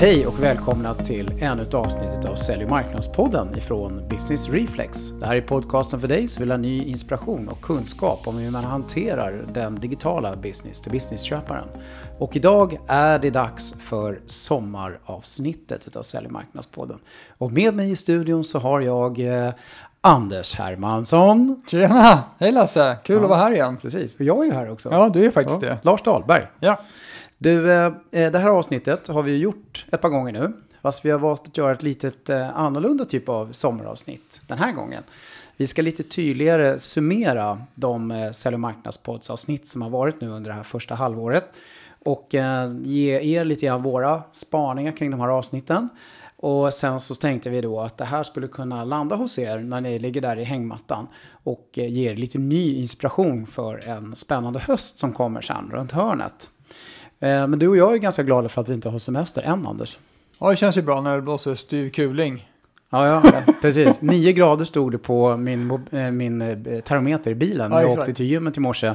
Hej och välkomna till ännu ett avsnitt av Sälj och marknadspodden ifrån Business Reflex. Det här är podcasten för dig som vill ha ny inspiration och kunskap om hur man hanterar den digitala business-to-business-köparen. Och idag är det dags för sommaravsnittet av Sälj och marknadspodden. Och med mig i studion så har jag eh, Anders Hermansson. Tjena! Hej Lasse! Kul Ja. att vara här igen. Precis, och jag är ju här också. Ja, du är faktiskt Ja, det. Lars Dahlberg. Ja. Du, eh, eh, det här avsnittet har vi gjort ett par gånger nu. Fast vi har valt att göra ett litet eh, annorlunda typ av sommaravsnitt den här gången. Vi ska lite tydligare summera de sälj och marknadspoddsavsnitt som har varit nu under det här första halvåret. Och ge er lite grann våra spaningar kring de här avsnitten. Och sen så tänkte vi då att det här skulle kunna landa hos er när ni ligger där i hängmattan och ge er lite ny inspiration för en spännande höst som kommer sen runt hörnet. Eh, Men du och jag är ganska glada för att vi inte har semester än, Anders. ja, det känns ju bra när det blåser styv kuling. Ja, ja, precis. Nio grader stod det på min, eh, min eh, termometer i bilen när Ja, jag åkte till gymmet i morse.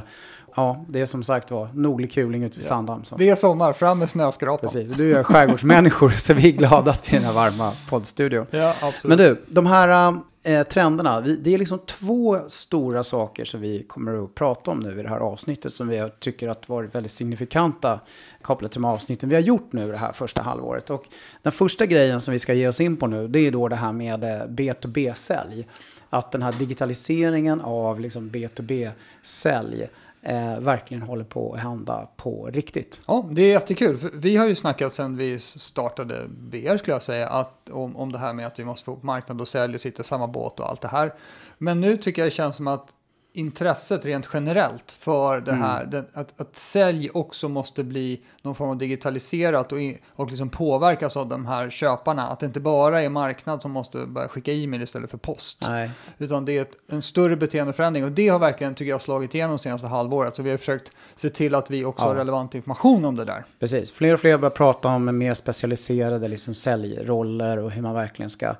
Ja, det är som sagt var nordlig kuling ute vid Sandhamn. Så. Det är sommar, fram med snöskrapan. Precis, och du är skärgårdsmänniskor så vi är glada att vi är i den här varma poddstudion. Ja, absolut. Men du, de här eh, trenderna, vi, det är liksom två stora saker som vi kommer att prata om nu i det här avsnittet som vi tycker att varit väldigt signifikanta kopplat till de avsnitten vi har gjort nu det här första halvåret. Och den första grejen som vi ska ge oss in på nu, det är då det här med eh, B2B-sälj. Att den här digitaliseringen av liksom B2B-sälj eh, verkligen håller på att hända på riktigt. Ja, det är jättekul. Vi har ju snackat sedan vi startade VR skulle jag säga, att, om, om det här med att vi måste få upp marknad och sälj och sitta i samma båt och allt det här. Men nu tycker jag det känns som att intresset rent generellt för det här, den, att, att sälj också måste bli någon form av digitaliserat och, i, och liksom påverkas av de här köparna. Att det inte bara är marknad som måste börja skicka e-mail istället för post. Nej, Utan det är ett, en större beteendeförändring och det har verkligen, tycker jag, slagit igenom senaste halvåret. Så vi har försökt se till att vi också Ja. har relevant information om det där. Precis, fler och fler börjar prata om mer specialiserade liksom säljroller och hur man verkligen ska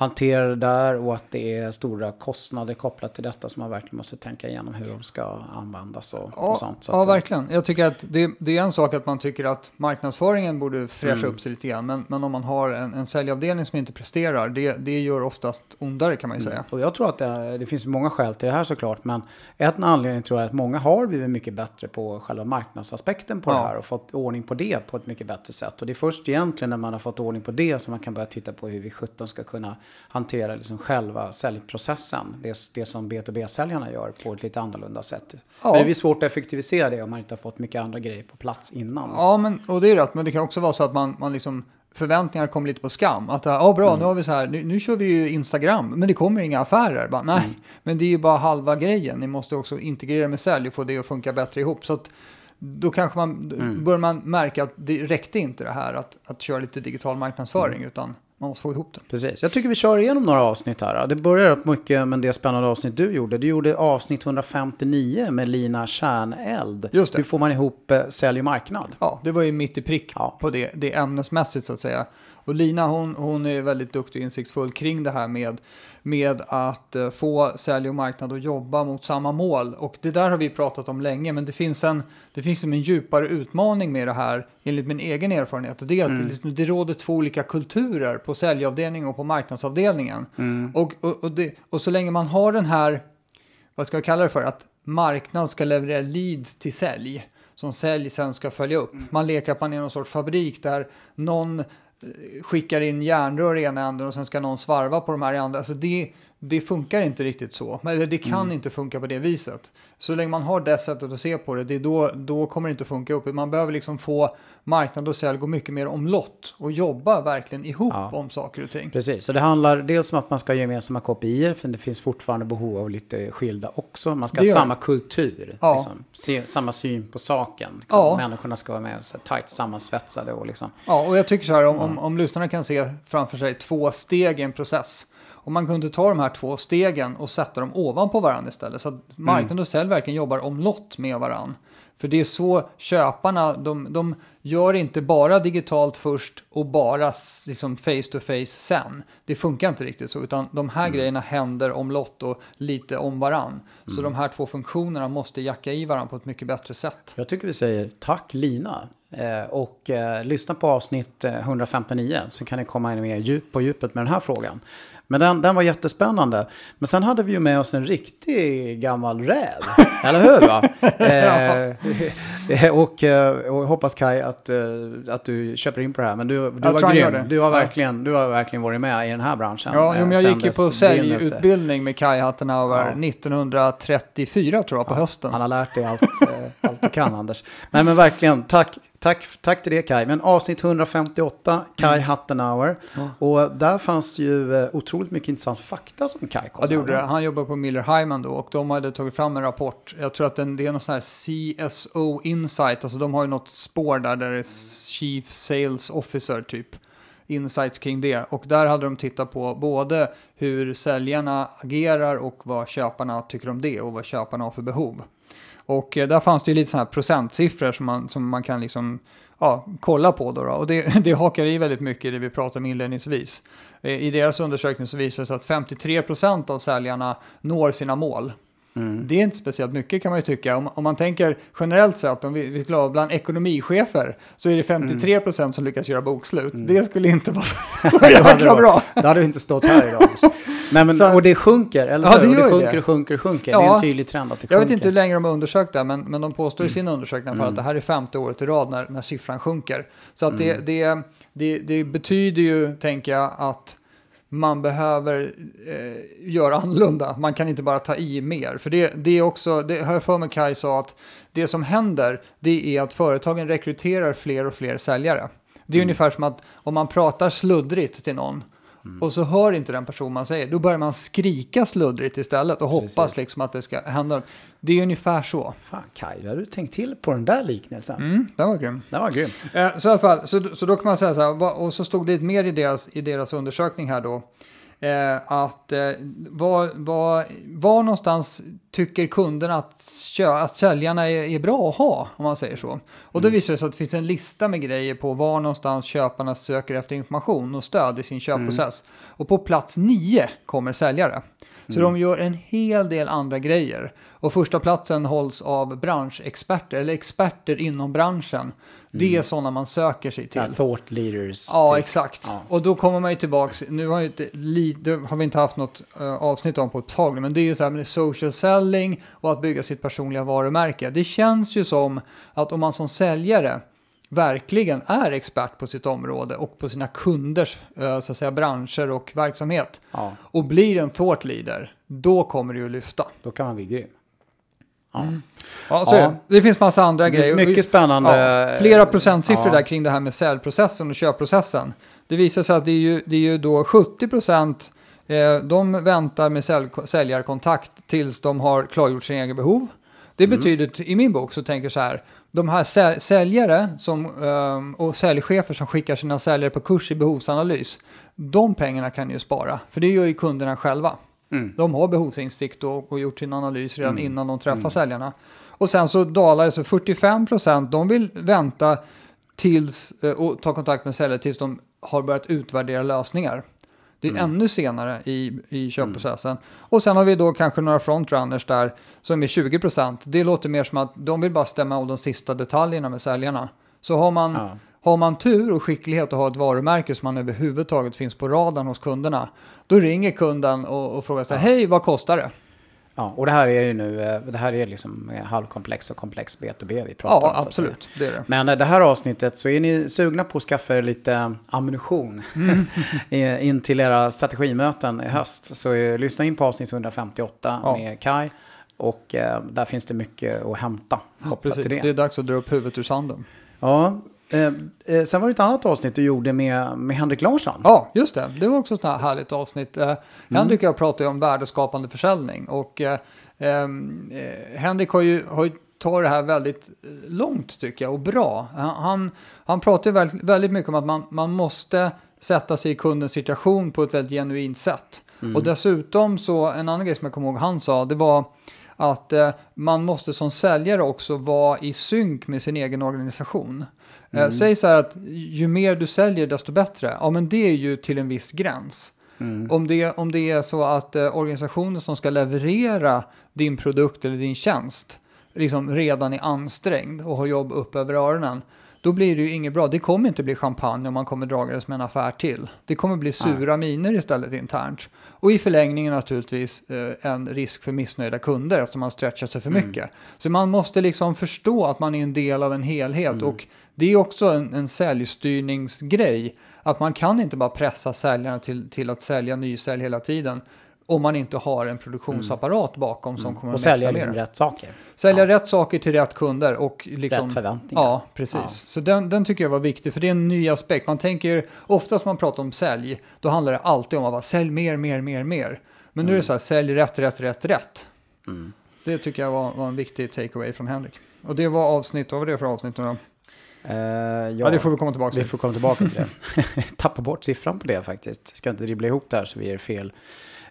hantera det där och att det är stora kostnader kopplat till detta som man verkligen måste tänka igenom hur de ska användas och, Ja, och sånt. Så ja att, eh, verkligen. Jag tycker att det, det är en sak att man tycker att marknadsföringen borde fräscha Mm. upp sig lite grann. Men, men om man har en, en säljavdelning som inte presterar, det, det gör oftast ondare kan man ju säga. Och jag tror att det, det finns många skäl till det här såklart. Men en anledning tror jag är att många har blivit mycket bättre på själva marknadsaspekten på Ja. det här och fått ordning på det på ett mycket bättre sätt. Och det är först egentligen när man har fått ordning på det som man kan börja titta på hur vi 17 ska kunna hantera liksom själva säljprocessen. Det, det som B2B-säljarna gör på ett lite annorlunda sätt. Ja. Men det blir svårt att effektivisera det om man inte har fått mycket andra grejer på plats innan. Ja, men, och det är rätt. Men det kan också vara så att man, man liksom förväntningar kommer lite på skam. Att ja, bra, Mm. nu har vi så här, nu, nu kör vi ju Instagram, men det kommer inga affärer. Bara, nej, Mm. men det är ju bara halva grejen. Ni måste också integrera med sälj och få det att funka bättre ihop. Så att då kanske man, Mm. bör man märka att det räckte inte det här att, att köra lite digital marknadsföring, Mm. utan man måste få ihop det. Precis. Jag tycker vi kör igenom några avsnitt här. Det börjar rätt mycket med det spännande avsnitt du gjorde. Du gjorde avsnitt 159 med Lina Kärneld. Just det. Hur får man ihop eh, sälj och marknad? Ja, det var ju mitt i prick Ja. på det, det ämnesmässigt så att säga. Och Lina hon, hon är väldigt duktig och insiktsfull kring det här med, med att eh, få sälj och marknad att jobba mot samma mål. Och det där har vi pratat om länge, men det finns en, det finns en djupare utmaning med det här, enligt min egen erfarenhet. Och det är att det, liksom, det råder två olika kulturer på säljavdelningen och på marknadsavdelningen. Och, och, och, det, och så länge man har den här vad ska jag kalla det för, att marknad ska leverera leads till sälj som sälj sen ska följa upp. Man leker att man är någon sorts fabrik där någon skickar in järnrör i ena änden och sen ska någon svarva på de här i andra. Alltså det, det funkar inte riktigt så. Eller det kan inte funka på det viset. Så länge man har det sättet att se på det, det är då, då kommer det inte funka upp. Man behöver liksom få marknad och sälj gå mycket mer omlott och jobba verkligen ihop Ja. om saker och ting. Precis, så det handlar dels om att man ska ha gemensamma kopior, för det finns fortfarande behov av lite skilda också. Man ska Det ha samma kultur, Ja. liksom. Se, samma syn på saken. Liksom. Ja. Människorna ska vara med så tajt sammansvetsade och liksom. Ja, och jag tycker så här, om, om, om lyssnarna kan se framför sig två steg i en process. Om man kunde ta de här två stegen och sätta dem ovanpå varandra istället. Så att marknad och sälj verkligen jobbar omlott med varandra. För det är så köparna, de, de gör inte bara digitalt först och bara liksom face to face sen. Det funkar inte riktigt så, utan de här grejerna händer omlott och lite om varann. Så de här två funktionerna måste jacka i varandra på ett mycket bättre sätt. Jag tycker vi säger tack Lina. Eh, och eh, lyssna på avsnitt eh, 159 så kan ni komma in mer djup på djupet med den här frågan. Men den, den var jättespännande. Men sen hade vi ju med oss en riktig gammal räv. Eller hur? Va? eh, och, eh, och hoppas Kai att, eh, att du köper in på det här. Men du, du Jag var grym. Du har, Ja. verkligen, du har verkligen varit med i den här branschen. Ja, eh, jo, men jag gick ju på säljutbildning med Kai Hattenauer Ja. 1934 tror jag på hösten. Han har lärt dig allt, allt du kan, Anders. Nej, men verkligen, tack, tack, tack till det, Kai. Men avsnitt 158, Kai Mm. Hattenauer. Och där fanns det ju otroligt mycket intressant fakta som Kai kom Ja, det gjorde det. Han jobbar på Miller Heiman då och de hade tagit fram en rapport. Jag tror att den, det är någon sån här CSO Insight, alltså de har ju något spår där, där det är Chief Sales Officer typ. Insights kring det. Och där hade de tittat på både hur säljarna agerar och vad köparna tycker om det och vad köparna har för behov. Och eh, där fanns det ju lite sådana här procentsiffror som man, som man kan liksom ja, kolla på. Då, då. Och det, det hakar i väldigt mycket i det vi pratade om inledningsvis. Eh, I deras undersökning så visar det sig att 53% av säljarna når sina mål. Det är inte speciellt mycket kan man ju tycka. Om, om man tänker generellt sett, om vi, vi skulle ha bland ekonomichefer, så är det 53% som lyckas göra bokslut. Det skulle inte vara så jäkla det bra. Då hade vi inte stått här idag. Nej, men, Så- och det sjunker, eller Ja, hur? det Och ju sjunker, det. och sjunker, och sjunker. Det är Ja. en tydlig trend att det Jag sjunker. vet inte hur länge de har undersökt det, men, men de påstår i sin undersökning för att det här är femte året i rad när, när siffran sjunker. Så att det, det, det, det betyder ju, tänker jag, att man behöver eh, göra annorlunda. Man kan inte bara ta i mer. För det, det är också, det har jag för mig Kaj sa, att det som händer det är att företagen rekryterar fler och fler säljare. Det är ungefär som att om man pratar sluddrigt till någon och så hör inte den person man säger, då börjar man skrika sluddrigt istället och hoppas Precis. liksom att det ska hända. Det är ungefär så. Fan, Kaj, har du tänkt till på den där liknelsen. Mm, det var grym. Den var grym. Eh, så i alla fall, så, så då kan man säga så här, och så stod det lite mer i deras, i deras undersökning här då, eh, att eh, var, var, var någonstans tycker kunderna att, kö, att säljarna är, är bra att ha, om man säger så. Och då visar det sig att det finns en lista med grejer på var någonstans köparna söker efter information och stöd i sin köpprocess. Och på plats nio kommer säljare. Så de gör en hel del andra grejer. Och första platsen hålls av branschexperter, eller experter inom branschen. Det är sådana man söker sig till. thought leaders. Ja, typ. exakt. Ja. Och då kommer man ju tillbaks, nu har, inte, har vi inte haft något eh, avsnitt om på ett tag, men det är ju så här med social selling och att bygga sitt personliga varumärke. Det känns ju som att om man som säljare verkligen är expert på sitt område och på sina kunders eh, så att säga, branscher och verksamhet Ja, och blir en thought leader, då kommer det ju att lyfta. då kan man bli grym. Ja. Ja, så Ja. det. det finns massa andra Det finns grejer. mycket spännande. Ja, flera procentsiffror Ja. där kring det här med säljprocessen och köpprocessen. Det visar sig att det är ju, det är ju då 70 procent eh, de väntar med sälj, säljarkontakt tills de har klargjort sina egna behov. Det Mm. betyder, i min bok så tänker jag så här, de här säl, säljare som, ehm, och säljchefer som skickar sina säljare på kurs i behovsanalys, de pengarna kan ni ju spara, för det gör ju kunderna själva. Mm. De har behovsinsikt och, och gjort sin analys redan innan de träffar säljarna. Och sen så dalar det så 45 procent, de vill vänta tills, eh, och ta kontakt med säljare tills de har börjat utvärdera lösningar. Det är ännu senare i, i köpprocessen. Och sen har vi då kanske några frontrunners där som är 20 procent. Det låter mer som att de vill bara stämma av de sista detaljerna med säljarna. Så har man, Ja. har man tur och skicklighet och har ett varumärke som man överhuvudtaget finns på radarn hos kunderna, då ringer kunden och, och frågar så här, hej vad kostar det? Ja, och det här är ju nu, eh, det här är liksom eh, halvkomplex och komplex B2B vi pratar Ja, om. att absolut, det är det. Men eh, det här avsnittet så är ni sugna på att skaffa er lite ammunition Mm. in till era strategimöten i höst. Så lyssna in på avsnitt 158 Ja. med Kai. Och där finns det mycket att hämta kopplat Precis, det. det är dags att dra upp huvudet ur sanden. Ja, eh, eh, sen var det ett annat avsnitt du gjorde med, med Henrik Larsson. Ja, just det. Det var också ett härligt avsnitt. Eh, Henrik och jag pratade ju om värdeskapande försäljning och eh, ehm, eh, Henrik har ju, har ju tagit det här väldigt eh, långt tycker jag och bra. Han, han, pratar väldigt, väldigt mycket om att man, man måste sätta sig i kundens situation på ett väldigt genuint sätt. Och dessutom så, en annan grej som jag kommer ihåg han sa, det var att eh, man måste som säljare också vara i synk med sin egen organisation. Eh, säg så här att ju mer du säljer desto bättre. Ja men det är ju till en viss gräns. Om, det, om det är så att eh, organisationen som ska leverera din produkt eller din tjänst liksom redan är ansträngd och har jobb upp över öronen. då blir det ju inget bra. Det kommer inte bli champagne om man kommer dragandes med en affär till. Det kommer bli sura miner istället internt. Och i förlängningen naturligtvis eh, en risk för missnöjda kunder eftersom man stretchar sig för mycket. Så man måste liksom förstå att man är en del av en helhet. Och det är också en, en säljstyrningsgrej. Att man kan inte bara pressa säljarna till, till att sälja nysälj hela tiden. Om man inte har en produktionsapparat bakom som kommer Och att sälja liksom rätt saker. Sälja rätt saker till rätt kunder och liksom... Rätt förväntningar. Ja, precis. Ja. Så den, den tycker jag var viktig, för det är en ny aspekt. Man tänker, oftast man pratar om sälj, då handlar det alltid om att bara sälj mer, mer, mer, mer. Men nu är det så här, sälj rätt, rätt, rätt, rätt. Mm. Det tycker jag var, var en viktig takeaway från Henrik. Och det var avsnitt, vad var det för avsnitt nu då? Eh, ja, Ja, det får vi komma tillbaka vi till. får komma tillbaka till det. Tappa bort siffran på det faktiskt. Ska inte dribbla ihop det här så vi ger fel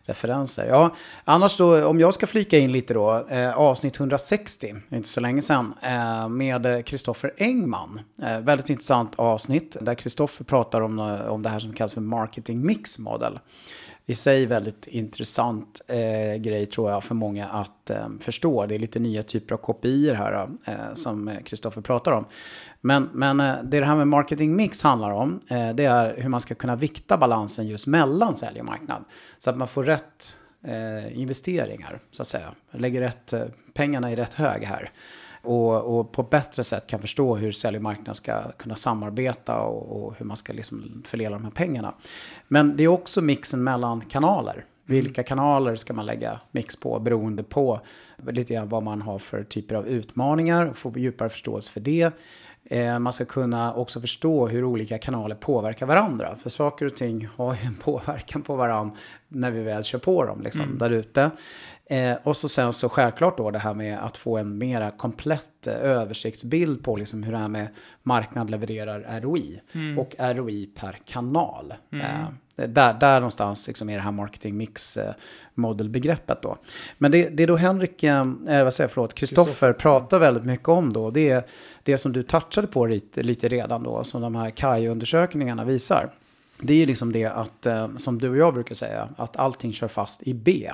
referenser. Ja, annars då, om jag ska flika in lite då, eh, avsnitt 160, det är inte så länge sedan, eh, med Kristoffer Engman. Eh, väldigt intressant avsnitt där Kristoffer pratar om, eh, om det här som kallas för marketing mix model. I sig väldigt intressant eh, grej tror jag för många att förstå. Det är lite nya typer av kopior här som Kristoffer pratar om. Men, men eh, det det här med marketing mix handlar om, eh, det är hur man ska kunna vikta balansen just mellan sälj och marknad. Så att man får rätt eh, investeringar, så att säga. Lägger rätt, pengarna i rätt hög här. Och, och på ett bättre sätt kan förstå hur sälj och marknad ska kunna samarbeta och, och hur man ska liksom fördela de här pengarna. Men det är också mixen mellan kanaler. Vilka kanaler ska man lägga mix på beroende på lite grann vad man har för typer av utmaningar och få djupare förståelse för det. Eh, Man ska kunna också förstå hur olika kanaler påverkar varandra. För saker och ting har ju en påverkan på varandra när vi väl kör på dem liksom, där ute. Eh, och så sen så självklart då det här med att få en mera komplett eh, översiktsbild på liksom hur det här med marknad levererar ROI. Och ROI per kanal. Eh, där, där någonstans liksom är det här marketing mix eh, modelbegreppet då. Men det, det är då Henrik, eh, eh, vad säger jag, förlåt, Kristoffer pratar väldigt mycket om då. Det är det som du touchade på lite, lite redan då, som de här KAI-undersökningarna visar. Det är ju liksom det att, eh, som du och jag brukar säga, att allting kör fast i B.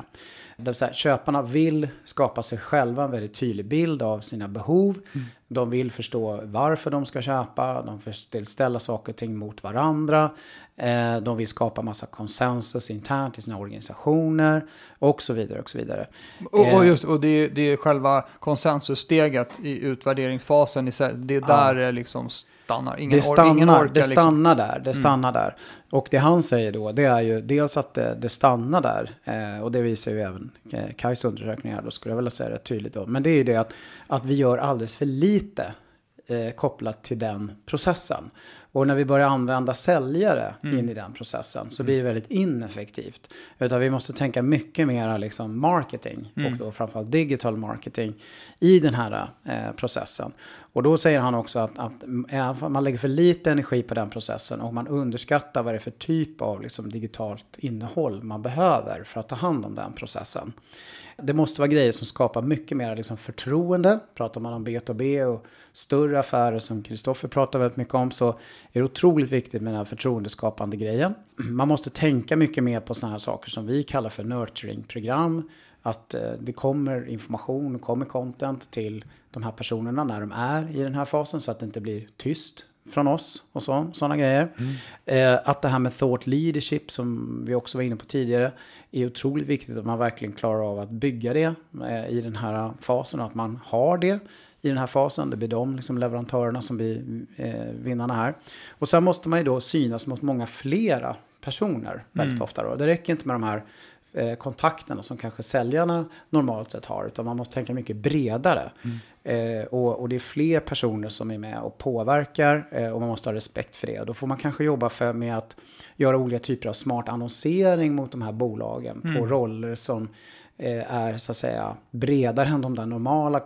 Det vill säga, köparna vill skapa sig själva en väldigt tydlig bild av sina behov. De vill förstå varför de ska köpa. De vill ställa saker och ting mot varandra. Eh, De vill skapa massa konsensus internt i sina organisationer. Och så vidare och så vidare. Och, Eh, och just, och det, är, det är själva konsensussteget i utvärderingsfasen, det är där det liksom stannar. Ingen, det or, stannar, ingen orkar det liksom. stannar där. Det stannar där. Och det han säger då, det är ju dels att det, det stannar där. Eh, och det visar ju även eh, Kajs undersökningar, då skulle jag vilja säga rätt tydligt då. Men det är ju det att, att vi gör alldeles för lite eh, kopplat till den processen. Och när vi börjar använda säljare in i den processen så blir det väldigt ineffektivt. Utan vi måste tänka mycket mer liksom marketing och då framförallt digital marketing i den här eh, processen. Och då säger han också att, att man lägger för lite energi på den processen och man underskattar vad det är för typ av liksom, digitalt innehåll man behöver för att ta hand om den processen. Det måste vara grejer som skapar mycket mer liksom förtroende. Pratar man om B2B och större affärer som Kristoffer pratar väldigt mycket om så är det otroligt viktigt med den här förtroendeskapande grejen. Man måste tänka mycket mer på sådana här saker som vi kallar för nurturing-program. Att eh, det kommer information och kommer content till de här personerna när de är i den här fasen så att det inte blir tyst från oss och så, sådana grejer. Eh, att det här med thought leadership som vi också var inne på tidigare är otroligt viktigt att man verkligen klarar av att bygga det eh, i den här fasen och att man har det i den här fasen. Det blir de liksom, leverantörerna som blir eh, vinnarna här. Och sen måste man ju då synas mot många flera personer väldigt ofta. Då. Det räcker inte med de här eh, kontakterna som kanske säljarna normalt sett har. Utan man måste tänka mycket bredare. Eh, och, och det är fler personer som är med och påverkar. Eh, och man måste ha respekt för det. Och då får man kanske jobba för med att göra olika typer av smart annonsering mot de här bolagen. På roller som eh, är så att säga bredare än de där normala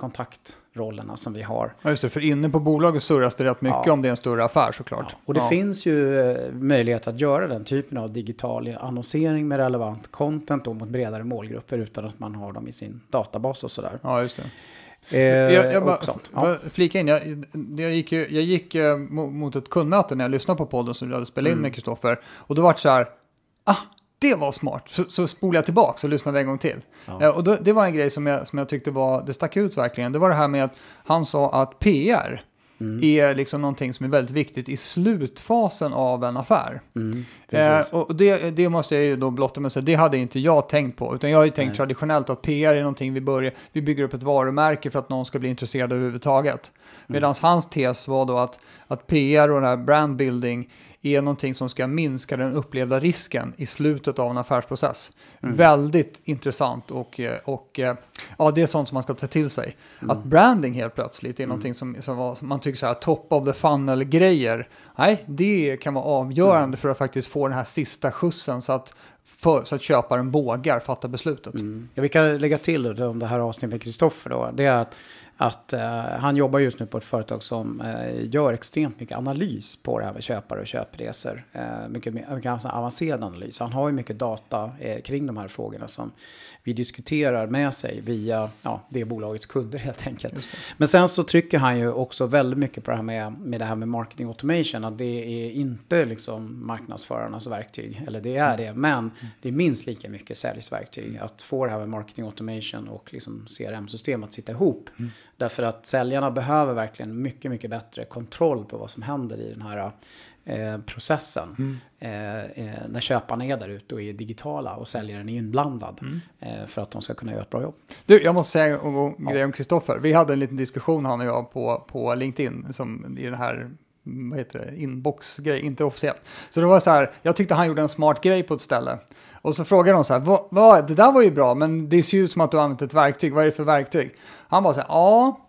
kontaktrollerna som vi har. Ja, just det, för inne på bolaget surras det rätt mycket Ja. om det är en större affär såklart. Och det ja. finns ju eh, möjlighet att göra den typen av digital annonsering med relevant content då mot bredare målgrupper utan att man har dem i sin databas och sådär. Ja, just det. Eh, Jag, jag bara, Ja. flika in, jag, jag gick, ju, jag gick eh, mo- mot ett kundmöte när jag lyssnade på podden som du hade spelat in Mm. med Kristoffer. Och då var det så här, ah, det var smart. Så, så spolade jag tillbaka och lyssnade en gång till. Eh, och då, det var en grej som jag, som jag tyckte var, det stack ut verkligen. Det var det här med att han sa att PR är liksom någonting som är väldigt viktigt i slutfasen av en affär. Mm, Eh, och det, det måste jag ju då blotta med säga, det hade inte jag tänkt på. Utan jag har ju tänkt Nej. traditionellt att PR är någonting vi börjar, vi bygger upp ett varumärke för att någon ska bli intresserad överhuvudtaget. Medan hans tes var då att, att PR och den här brandbuilding är någonting som ska minska den upplevda risken i slutet av en affärsprocess. Väldigt intressant och, eh, och eh, ja, det är sånt som man ska ta till sig. Att branding helt plötsligt är någonting som, som, var, man tycker så här top of the funnel-grejer. Nej, det kan vara avgörande för att faktiskt få den här sista skjutsen så att, för, så att köparen vågar fatta beslutet. Mm. Ja, vi kan lägga till då, om det här avsnittet med Kristoffer då. Det är att, att eh, han jobbar just nu på ett företag som eh, gör extremt mycket analys på det här med köpare och köpresor. Eh, mycket, mycket avancerad analys. Han har ju mycket data eh, kring de här frågorna som vi diskuterar med sig via ja, det bolagets kunder helt enkelt. Men sen så trycker han ju också väldigt mycket på det här med, med det här med marketing automation. Att det är inte liksom marknadsförarnas verktyg. Eller det är det. Men det är minst lika mycket säljsverktyg. Att få det här med marketing automation och liksom CRM-system att sitta ihop. Därför att säljarna behöver verkligen mycket, mycket bättre kontroll på vad som händer i den här processen. Eh, eh, när köparna är där ute och är digitala och säljaren är inblandad. Eh, för att de ska kunna göra ett bra jobb. Du, jag måste säga en en grej om Kristoffer. Vi hade en liten diskussion han och jag på, på LinkedIn som i den här mm, vad heter det, inbox-grej, inte officiellt. Så det var så här, jag tyckte han gjorde en smart grej på ett ställe. Och så frågade de så här, vad, vad, det där var ju bra, men det ser ju ut som att du har använt ett verktyg. Vad är det för verktyg? Han bara så här, ja,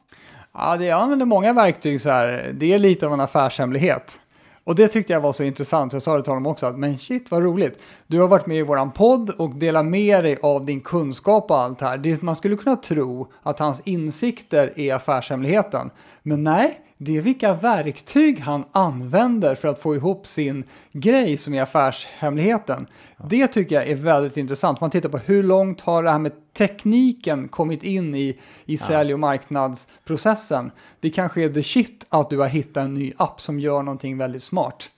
ja det, jag använder många verktyg så här, det är lite av en affärshemlighet. Och det tyckte jag var så intressant, så jag sa det till honom också, att men shit vad roligt. Du har varit med i våran podd och delat med dig av din kunskap och allt det här. Det, man skulle kunna tro att hans insikter är affärshemligheten. Men nej, det är vilka verktyg han använder för att få ihop sin grej som är affärshemligheten. Det tycker jag är väldigt intressant. Man tittar på hur långt har det här med tekniken kommit in i, i sälj och marknadsprocessen. Det kanske är the shit att du har hittat en ny app som gör någonting väldigt smart.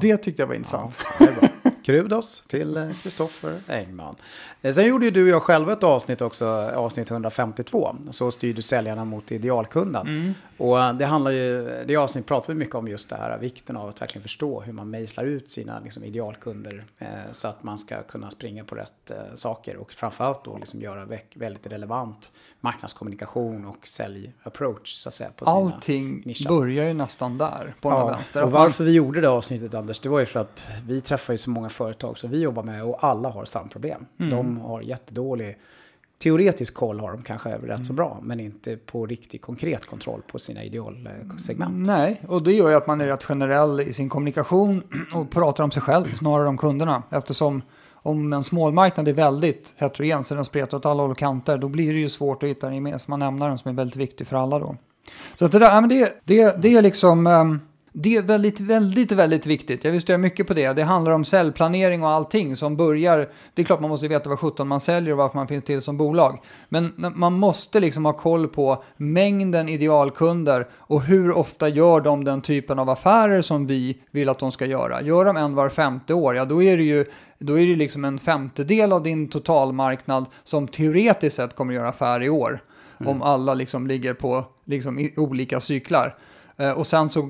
Det tyckte jag var intressant. Bra. Kudos till eh, Kristoffer Engman. Eh, Sen gjorde ju du och jag själva ett avsnitt också, avsnitt 152. Så styrde säljarna mot idealkunden. Och eh, det handlar ju, det avsnitt pratar vi mycket om just det här, vikten av att verkligen förstå hur man mejslar ut sina liksom, idealkunder. Eh, så att man ska kunna springa på rätt eh, saker och framförallt då liksom göra väldigt relevant marknadskommunikation och sälj-approach så att säga. På Allting nischer. börjar ju nästan där på här vänster. och varför vi gjorde det avsnittet Anders, det var ju för att vi träffar ju så många företag som vi jobbar med och alla har samma problem. Mm. De har jättedålig teoretisk koll har de kanske rätt så Mm. bra, men inte på riktigt konkret kontroll på sina idealsegment. Nej, och det gör ju att man är rätt generell i sin kommunikation och pratar om sig själv snarare om kunderna. Eftersom om en smålmarknad är väldigt heterogen, så den spretar åt alla håll och kanter, då blir det ju svårt att hitta den gemensamma nämnaren som är väldigt viktig för alla då. Så att det där, det, det, det är liksom, ehm, det är väldigt, väldigt, väldigt viktigt. Jag vill stödja mycket på det. Det handlar om säljplanering och allting som börjar, det är klart man måste veta vad 17 man säljer och varför man finns till som bolag. Men man måste liksom ha koll på mängden idealkunder och hur ofta gör de den typen av affärer som vi vill att de ska göra. Gör de en var femte år, ja då är det ju då är det liksom en femtedel av din totalmarknad som teoretiskt sett kommer göra affär i år. Om alla liksom ligger på liksom olika cyklar. Eh, och sen så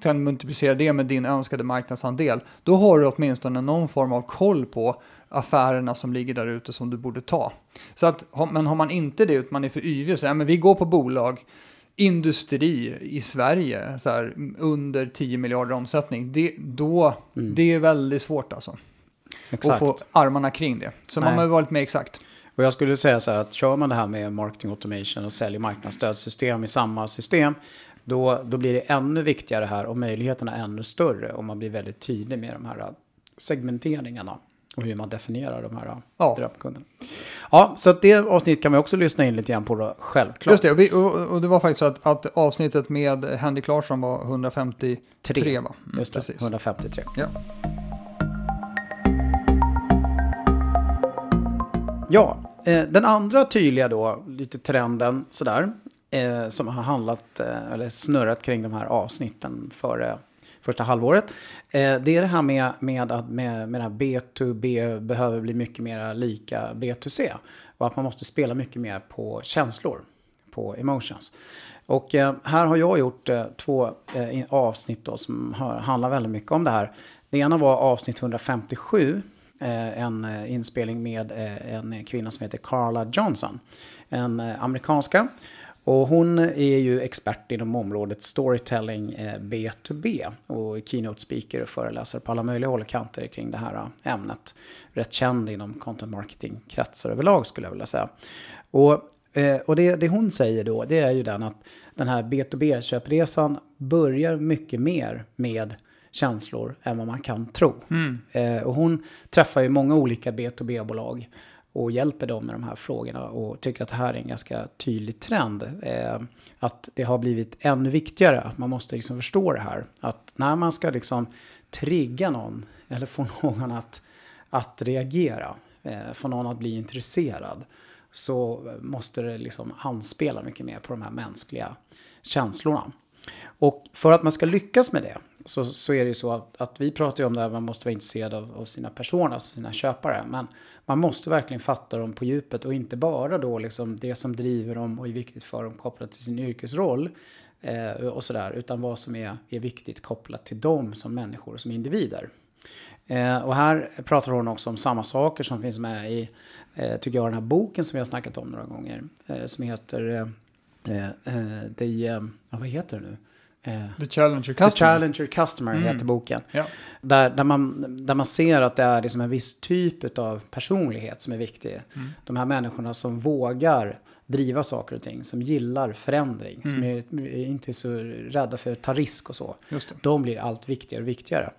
kan du multiplicera det med din önskade marknadsandel. Då har du åtminstone någon form av koll på affärerna som ligger där ute som du borde ta. Så att, har- men har man inte det, utan man är för yvig, så ja, men vi går på bolag, industri i Sverige, så här, under 10 miljarder omsättning, det, då, det är väldigt svårt alltså. Att Exakt. få armarna kring det. Så man Nej. behöver vara lite mer exakt. Och jag skulle säga så här att kör man det här med marketing automation och säljer marknadsstödsystem i samma system, då, då blir det ännu viktigare här och möjligheterna ännu större om man blir väldigt tydlig med de här segmenteringarna och hur man definierar de här Ja. drömkunderna. Ja, så det avsnitt kan man också lyssna in lite grann på då, självklart. Just det, och, vi, och, och det var faktiskt så att, att avsnittet med Henrik Larsson var 153 Tre. va? Mm, Just det, precis. 153. Ja. Ja, eh, den andra tydliga då, lite trenden sådär, eh, som har handlat eh, eller snurrat kring de här avsnitten före första halvåret. Eh, det är det här med, med att med, med det här B2B behöver bli mycket mer lika B2C. Och att man måste spela mycket mer på känslor, på emotions. Och eh, här har jag gjort eh, två eh, avsnitt då, som har, handlar väldigt mycket om det här. Det ena var avsnitt 157, eh, en eh, inspelning med eh, en kvinna som heter Carla Johnson. En eh, amerikanska. Och hon är ju expert inom området storytelling B2B och keynote speaker och föreläsare på alla möjliga håll och kanter kring det här ämnet. Rätt känd inom content marketing-kretsar överlag skulle jag vilja säga. Och Eh, och det, det hon säger då, det är ju den att den här B2B-köpresan börjar mycket mer med känslor än vad man kan tro. Mm. Eh, och hon träffar ju många olika B2B-bolag och hjälper dem med de här frågorna och tycker att det här är en ganska tydlig trend. Eh, att det har blivit ännu viktigare, att man måste liksom förstå det här. Att när man ska liksom trigga någon eller få någon att, att reagera, eh, få någon att bli intresserad, så måste det liksom anspela mycket mer på de här mänskliga känslorna. Och för att man ska lyckas med det så, så är det ju så att, att vi pratar ju om det här, man måste vara intresserad av, av sina personer, alltså sina köpare. Men man måste verkligen fatta dem på djupet och inte bara då liksom det som driver dem och är viktigt för dem kopplat till sin yrkesroll eh, och sådär. Utan vad som är, är viktigt kopplat till dem som människor, som individer. Eh, och här pratar hon också om samma saker som finns med i eh, tycker jag, den här boken som vi har snackat om några gånger. Eh, som heter eh, eh, eh The, eh, vad heter det nu? Eh, The Challenger Customer. The Challenger Customer mm. heter boken. Ja. Där, där, man, där man ser att det är liksom en viss typ av personlighet som är viktig. Mm. De här människorna som vågar driva saker och ting, som gillar förändring, mm. som är, inte är så rädda för att ta risk och så. De blir allt viktigare och viktigare.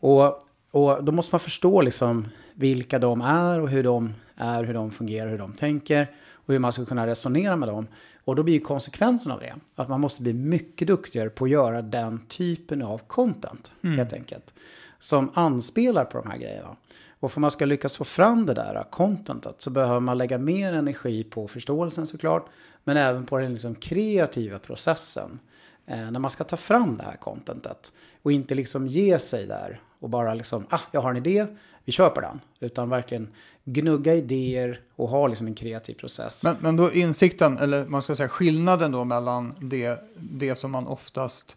Och, och då måste man förstå liksom vilka de är och hur de är, hur de fungerar, hur de tänker och hur man ska kunna resonera med dem. Och då blir konsekvensen av det att man måste bli mycket duktigare på att göra den typen av content, mm. helt enkelt. Som anspelar på de här grejerna. Och för man ska lyckas få fram det där contentet så behöver man lägga mer energi på förståelsen såklart. Men även på den liksom kreativa processen. Eh, när man ska ta fram det här contentet. Och inte liksom ge sig där och bara liksom, ah, jag har en idé, vi på den. Utan verkligen gnugga idéer och ha liksom en kreativ process. Men, men då insikten, eller man ska säga skillnaden då mellan det, det som man oftast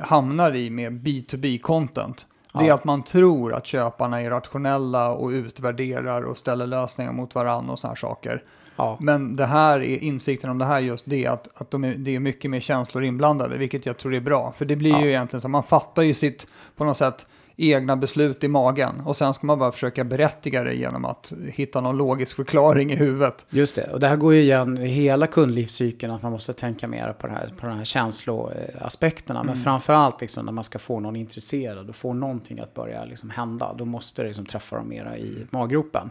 hamnar i med B2B-content. Det är att man tror att köparna är rationella och utvärderar och ställer lösningar mot varandra och sådana här saker. Ja. Men det här är insikten om det här just det att, att de är, det är mycket mer känslor inblandade, vilket jag tror är bra. För det blir ja. ju egentligen så, man fattar ju sitt, på något sätt, egna beslut i magen. Och sen ska man bara försöka berättiga det genom att hitta någon logisk förklaring i huvudet. Just det, och det här går ju igen i hela kundlivscykeln att man måste tänka mer på, det här, på de här känsloaspekterna. Men mm. framförallt liksom när man ska få någon intresserad och få någonting att börja liksom hända. Då måste det liksom träffa dem mera i maggropen.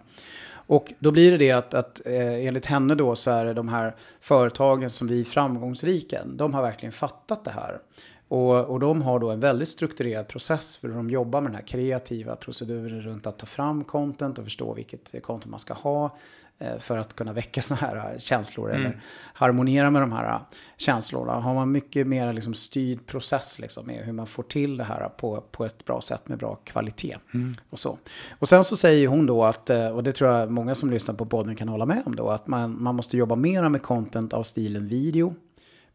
Och då blir det det att, att eh, enligt henne då så är det de här företagen som blir framgångsrika. De har verkligen fattat det här. Och, och de har då en väldigt strukturerad process för hur de jobbar med den här kreativa proceduren runt att ta fram content och förstå vilket content man ska ha eh, för att kunna väcka sådana här känslor mm. eller harmonera med de här känslorna. Har man mycket mer liksom styrd process liksom med hur man får till det här på, på ett bra sätt med bra kvalitet. Mm. Och, så. och sen så säger hon då att, eh, och det tror jag många som lyssnar på podden kan hålla med om då, att man, man måste jobba mer med content av stilen video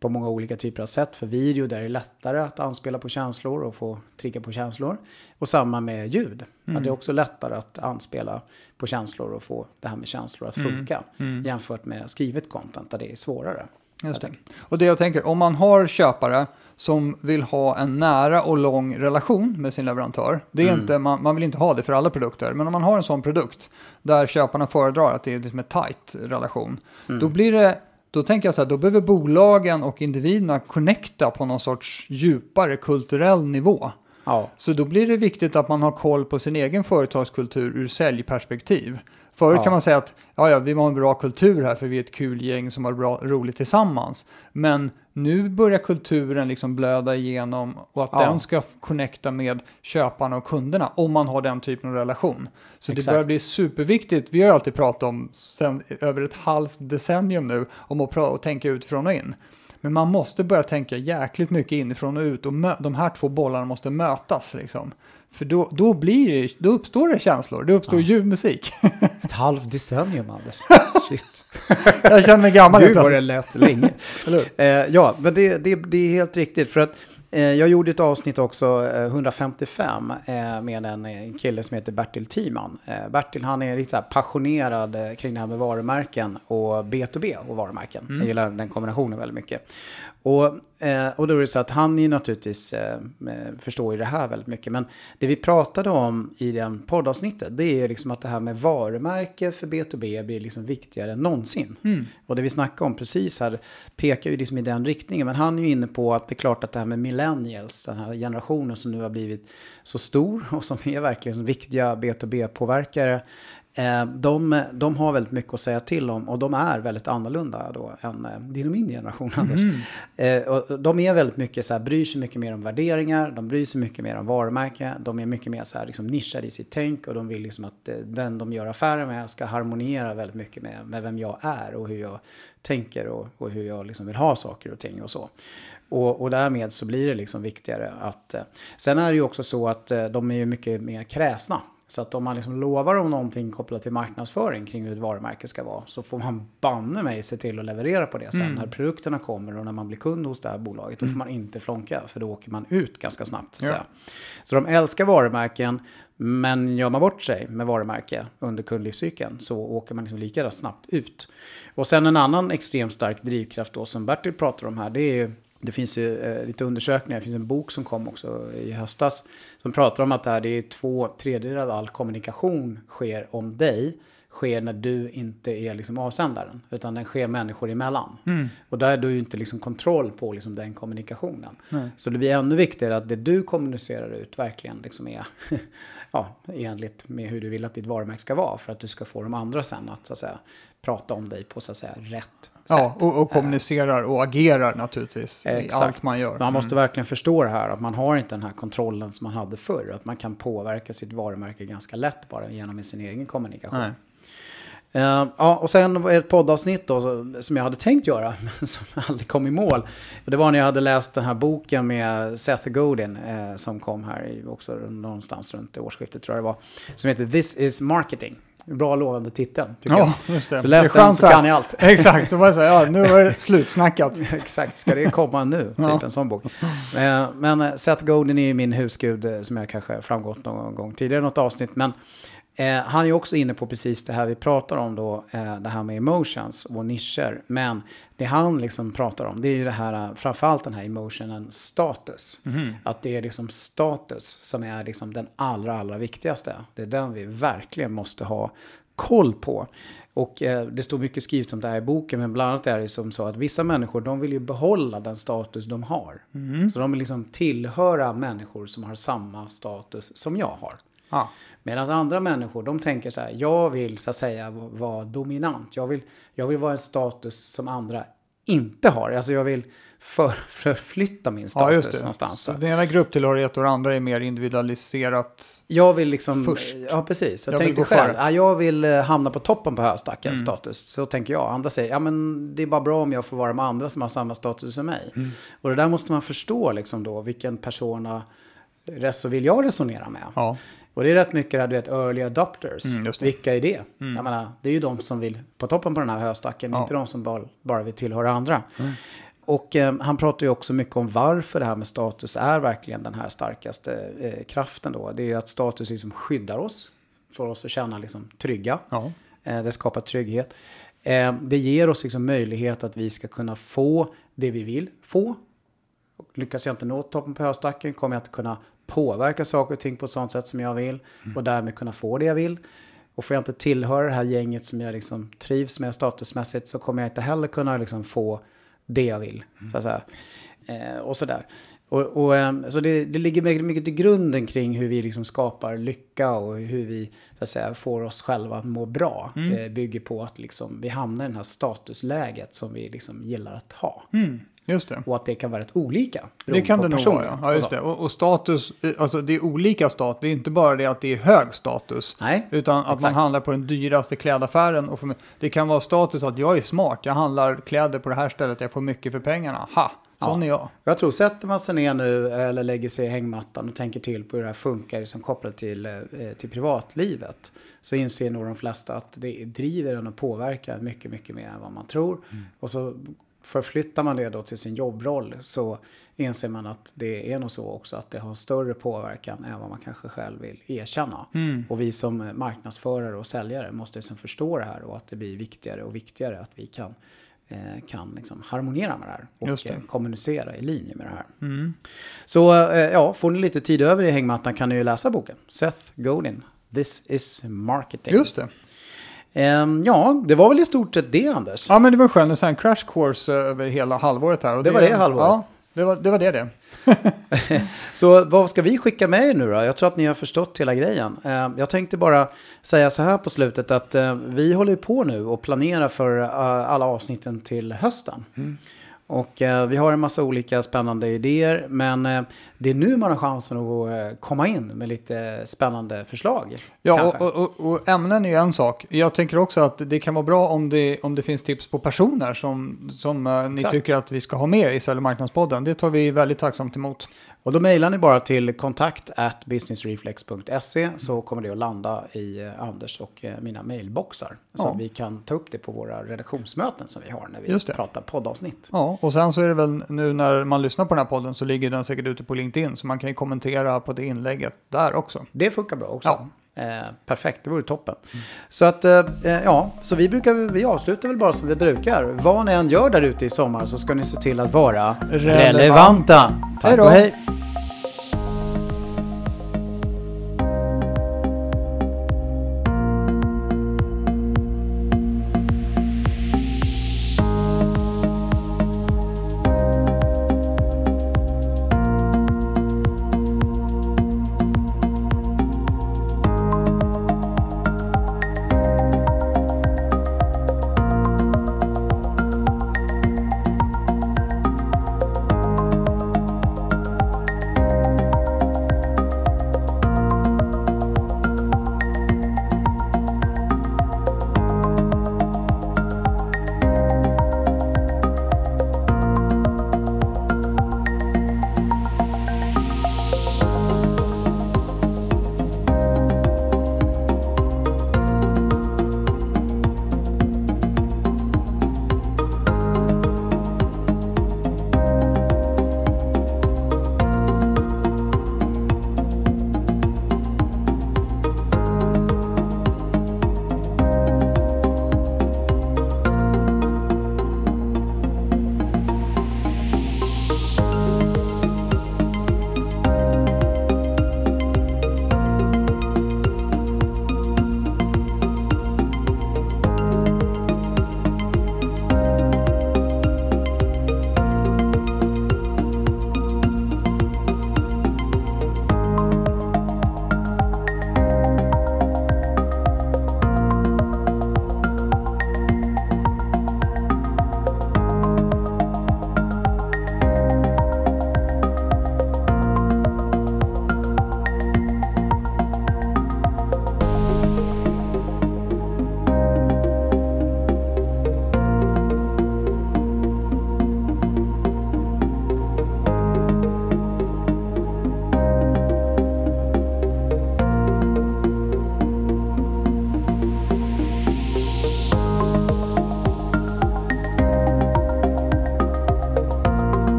på många olika typer av sätt. För video där är det lättare att anspela på känslor och få trigga på känslor. Och samma med ljud. Mm. Att det är också lättare att anspela på känslor och få det här med känslor att mm. funka. Mm. Mm. Jämfört med skrivet content där det är svårare. Just det. Och det jag tänker, om man har köpare som vill ha en nära och lång relation med sin leverantör. Det är mm. inte, man, man, vill inte ha det för alla produkter, men om man har en sån produkt där köparna föredrar att det är liksom en tight relation, mm. då blir det då tänker jag så här, då behöver bolagen och individerna connecta på någon sorts djupare kulturell nivå. Ja. Så då blir det viktigt att man har koll på sin egen företagskultur ur säljperspektiv. Förut ja. kan man säga att ja, ja, vi har en bra kultur här för vi är ett kul gäng som har bra, roligt tillsammans. Men nu börjar kulturen liksom blöda igenom och att ja. den ska connecta med köparna och kunderna om man har den typen av relation. Så Exakt. det börjar bli superviktigt. Vi har ju alltid pratat om sen över ett halvt decennium nu om att och tänka utifrån och in. Men man måste börja tänka jäkligt mycket inifrån och ut och de här två bollarna måste mötas. Liksom. För då, då, blir det, då uppstår det känslor, det uppstår ja. ljuv musik. Ett halvt decennium, Anders. Shit. Jag känner mig gammal Gud vad det lät länge. Eh, ja, men det, det, det är helt riktigt. För att jag gjorde ett avsnitt också, eh, 155, eh, med en, kille som heter Bertil Timan. Eh, Bertil han är lite så passionerad eh, kring det här med varumärken och B2B och varumärken. Jag gillar den kombinationen väldigt mycket. Och, eh, och då är det så att han är ju naturligtvis eh, eh, förstår ju det här väldigt mycket. Men det vi pratade om i den poddavsnittet det är ju liksom att det här med varumärke för B2B blir liksom viktigare än någonsin. Och det vi snackade om precis här pekar ju liksom i den riktningen. Men han är ju inne på att det är klart att det här med millennials, den här generationen som nu har blivit så stor och som är verkligen viktiga B2B-påverkare. Eh, de, de har väldigt mycket att säga till om och de är väldigt annorlunda då än eh, din och min generation, Anders. Eh, och de är väldigt mycket så här, bryr sig mycket mer om värderingar, de bryr sig mycket mer om varumärke, de är mycket mer så här, liksom, nischade i sitt tänk och de vill liksom att den de gör affärer med ska harmoniera väldigt mycket med, med vem jag är och hur jag tänker och, och hur jag liksom vill ha saker och ting och så. Och, och därmed så blir det liksom viktigare att... Eh, sen är det ju också så att eh, de är ju mycket mer kräsna. Så att om man liksom lovar dem någonting kopplat till marknadsföring kring hur ett varumärke ska vara så får man banne mig se till att leverera på det sen när produkterna kommer och när man blir kund hos det här bolaget. Då får man inte flonka för då åker man ut ganska snabbt. Så, Ja. så de älskar varumärken men gör man bort sig med varumärke under kundlivscykeln så åker man liksom lika snabbt ut. Och sen en annan extremt stark drivkraft då som Bertil pratar om här det är ju det finns ju eh, lite undersökningar, det finns en bok som kom också i höstas som pratar om att det, här, det är två tredjedelar av all kommunikation sker om dig sker när du inte är liksom avsändaren utan den sker människor emellan. Och där är du inte liksom kontroll på liksom den kommunikationen. Så det blir ännu viktigare att det du kommunicerar ut verkligen liksom är ja, enligt med hur du vill att ditt varumärke ska vara för att du ska få de andra sen att, så att säga, prata om dig på så att säga, rätt Ja, sätt. och, och kommunicerar och agerar naturligtvis i allt man gör. Man måste verkligen förstå det här, att man har inte den här kontrollen som man hade förr. Att man kan påverka sitt varumärke ganska lätt bara genom sin egen kommunikation. Nej. Eh, ja, och sen ett poddavsnitt då, som jag hade tänkt göra, men som aldrig kom i mål. Det var när jag hade läst den här boken med Seth Godin, eh, som kom här i, också någonstans runt årsskiftet tror jag det var. Som heter This is marketing. Bra lovande titel, tycker Ja, jag. just det. Så läs den så kan ni allt. Exakt, då var det så ja, nu var det slutsnackat. Exakt, ska det komma nu? Typ Ja. en sån bok. Eh, Men Seth Godin är ju min husgud som jag kanske framgått någon gång tidigare i något avsnitt. Men eh, han är också inne på precis det här vi pratar om då, eh, det här med emotions och nischer. Men det han liksom pratar om det är ju det här, eh, framförallt den här emotionen status. Att det är liksom status som är liksom den allra, allra viktigaste. Det är den vi verkligen måste ha koll på. Och eh, det står mycket skrivet om det här i boken, men bland annat är det som så att vissa människor de vill ju behålla den status de har. Så de vill liksom tillhöra människor som har samma status som jag har. Ja. Medan andra människor de tänker så här, jag vill så att säga vara dominant. Jag vill, jag vill vara en status som andra inte har. Alltså jag vill för, förflytta min Ja, status just det. någonstans. Så den ena grupptillhörighet och den andra är mer individualiserat. Jag vill liksom... Först. Ja, precis. Jag, Jag tänkte själv, ja, jag vill eh, hamna på toppen på höstacken status. Så tänker jag. Andra säger, ja men det är bara bra om jag får vara med andra som har samma status som mig. Och det där måste man förstå liksom då, vilken persona reso vill jag resonera med. Ja. Och det är rätt mycket det här, du vet, early adopters. Mm. Vilka är det? Jag menar, det är ju de som vill på toppen på den här höstacken, Ja. inte de som bara, bara vill tillhöra andra. Och eh, han pratar ju också mycket om varför det här med status är verkligen den här starkaste eh, kraften då. Det är ju att status liksom skyddar oss, får oss att känna liksom trygga. Ja. Eh, det skapar trygghet. Eh, det ger oss liksom möjlighet att vi ska kunna få det vi vill få. Och lyckas jag inte nå toppen på höstacken kommer jag inte kunna påverka saker och ting på ett sånt sätt som jag vill. Och därmed kunna få det jag vill. Och får jag inte tillhöra det här gänget som jag liksom trivs med statusmässigt så kommer jag inte heller kunna liksom få det jag vill. Så att säga. Eh, och sådär. Och, och, eh, så det, det ligger mycket- till grunden kring hur vi liksom skapar lycka och hur vi så att säga, får oss själva att må bra. Eh, bygger på att liksom, vi hamnar i det här statusläget som vi liksom gillar att ha. Mm, just det. Och att det kan vara rätt olika. Det kan det nog vara. Ja, just och så. det. Och, och status, eh, alltså det är olika status. Det är inte bara det att det är hög status. Nej, Utan att man exakt. handlar på den dyraste klädaffären. Och för det kan vara status att jag är smart. Jag handlar kläder på det här stället. Jag får mycket för pengarna. Ha! Sån är jag. Jag tror, sätter man sig ner nu eller lägger sig i hängmattan och tänker till på hur det här funkar som kopplat till, eh, till privatlivet. Så inser nog de flesta att det driver en och påverkar mycket, mycket mer än vad man tror. Mm. Och så förflyttar man det då till sin jobbroll så inser man att det är nog så också att det har större påverkan än vad man kanske själv vill erkänna. Mm. Och vi som marknadsförare och säljare måste liksom förstå det här och att det blir viktigare och viktigare att vi kan eh, kan liksom harmonera med det här och det. kommunicera i linje med det här. Mm. Så eh, ja, får ni lite tid över i hängmattan kan ni ju läsa boken. Seth Godin, This is marketing. Just det. Ehm, ja, det var väl i stort sett det Anders. Ja, men det var skönt. En sån här crash course eh, över hela halvåret här. Och Det var det halvåret. Ja, det var det var det. det. Så vad ska vi skicka med er nu då? Jag tror att ni har förstått hela grejen. Eh, Jag tänkte bara säga så här på slutet att eh, vi håller på nu och planerar för eh, alla avsnitten till hösten. Och eh, vi har en massa olika spännande idéer men det är nu man har chansen att eh, komma in med lite spännande förslag. Ja, och, och, och ämnen är ju en sak. Jag tänker också att det kan vara bra om det, om det finns tips på personer som, som eh, ni tycker att vi ska ha med i Sälj marknadspodden. Det tar vi väldigt tacksamt emot. Och då mejlar ni bara till kontakt at businessreflex.se så kommer det att landa i eh, Anders och eh, mina mejlboxar. Så Ja. vi kan ta upp det på våra redaktionsmöten som vi har när vi pratar poddavsnitt. Ja, och sen så är det väl nu när man lyssnar på den här podden så ligger den säkert ute på LinkedIn. Så man kan ju kommentera på det inlägget där också. Det funkar bra också. Ja. Eh, perfekt, det vore toppen. Så att, eh, ja, så vi, brukar, vi avslutar väl bara som vi brukar. Vad ni än gör där ute i sommar så ska ni se till att vara Relevanta. relevanta. Tack Hej då. och hej.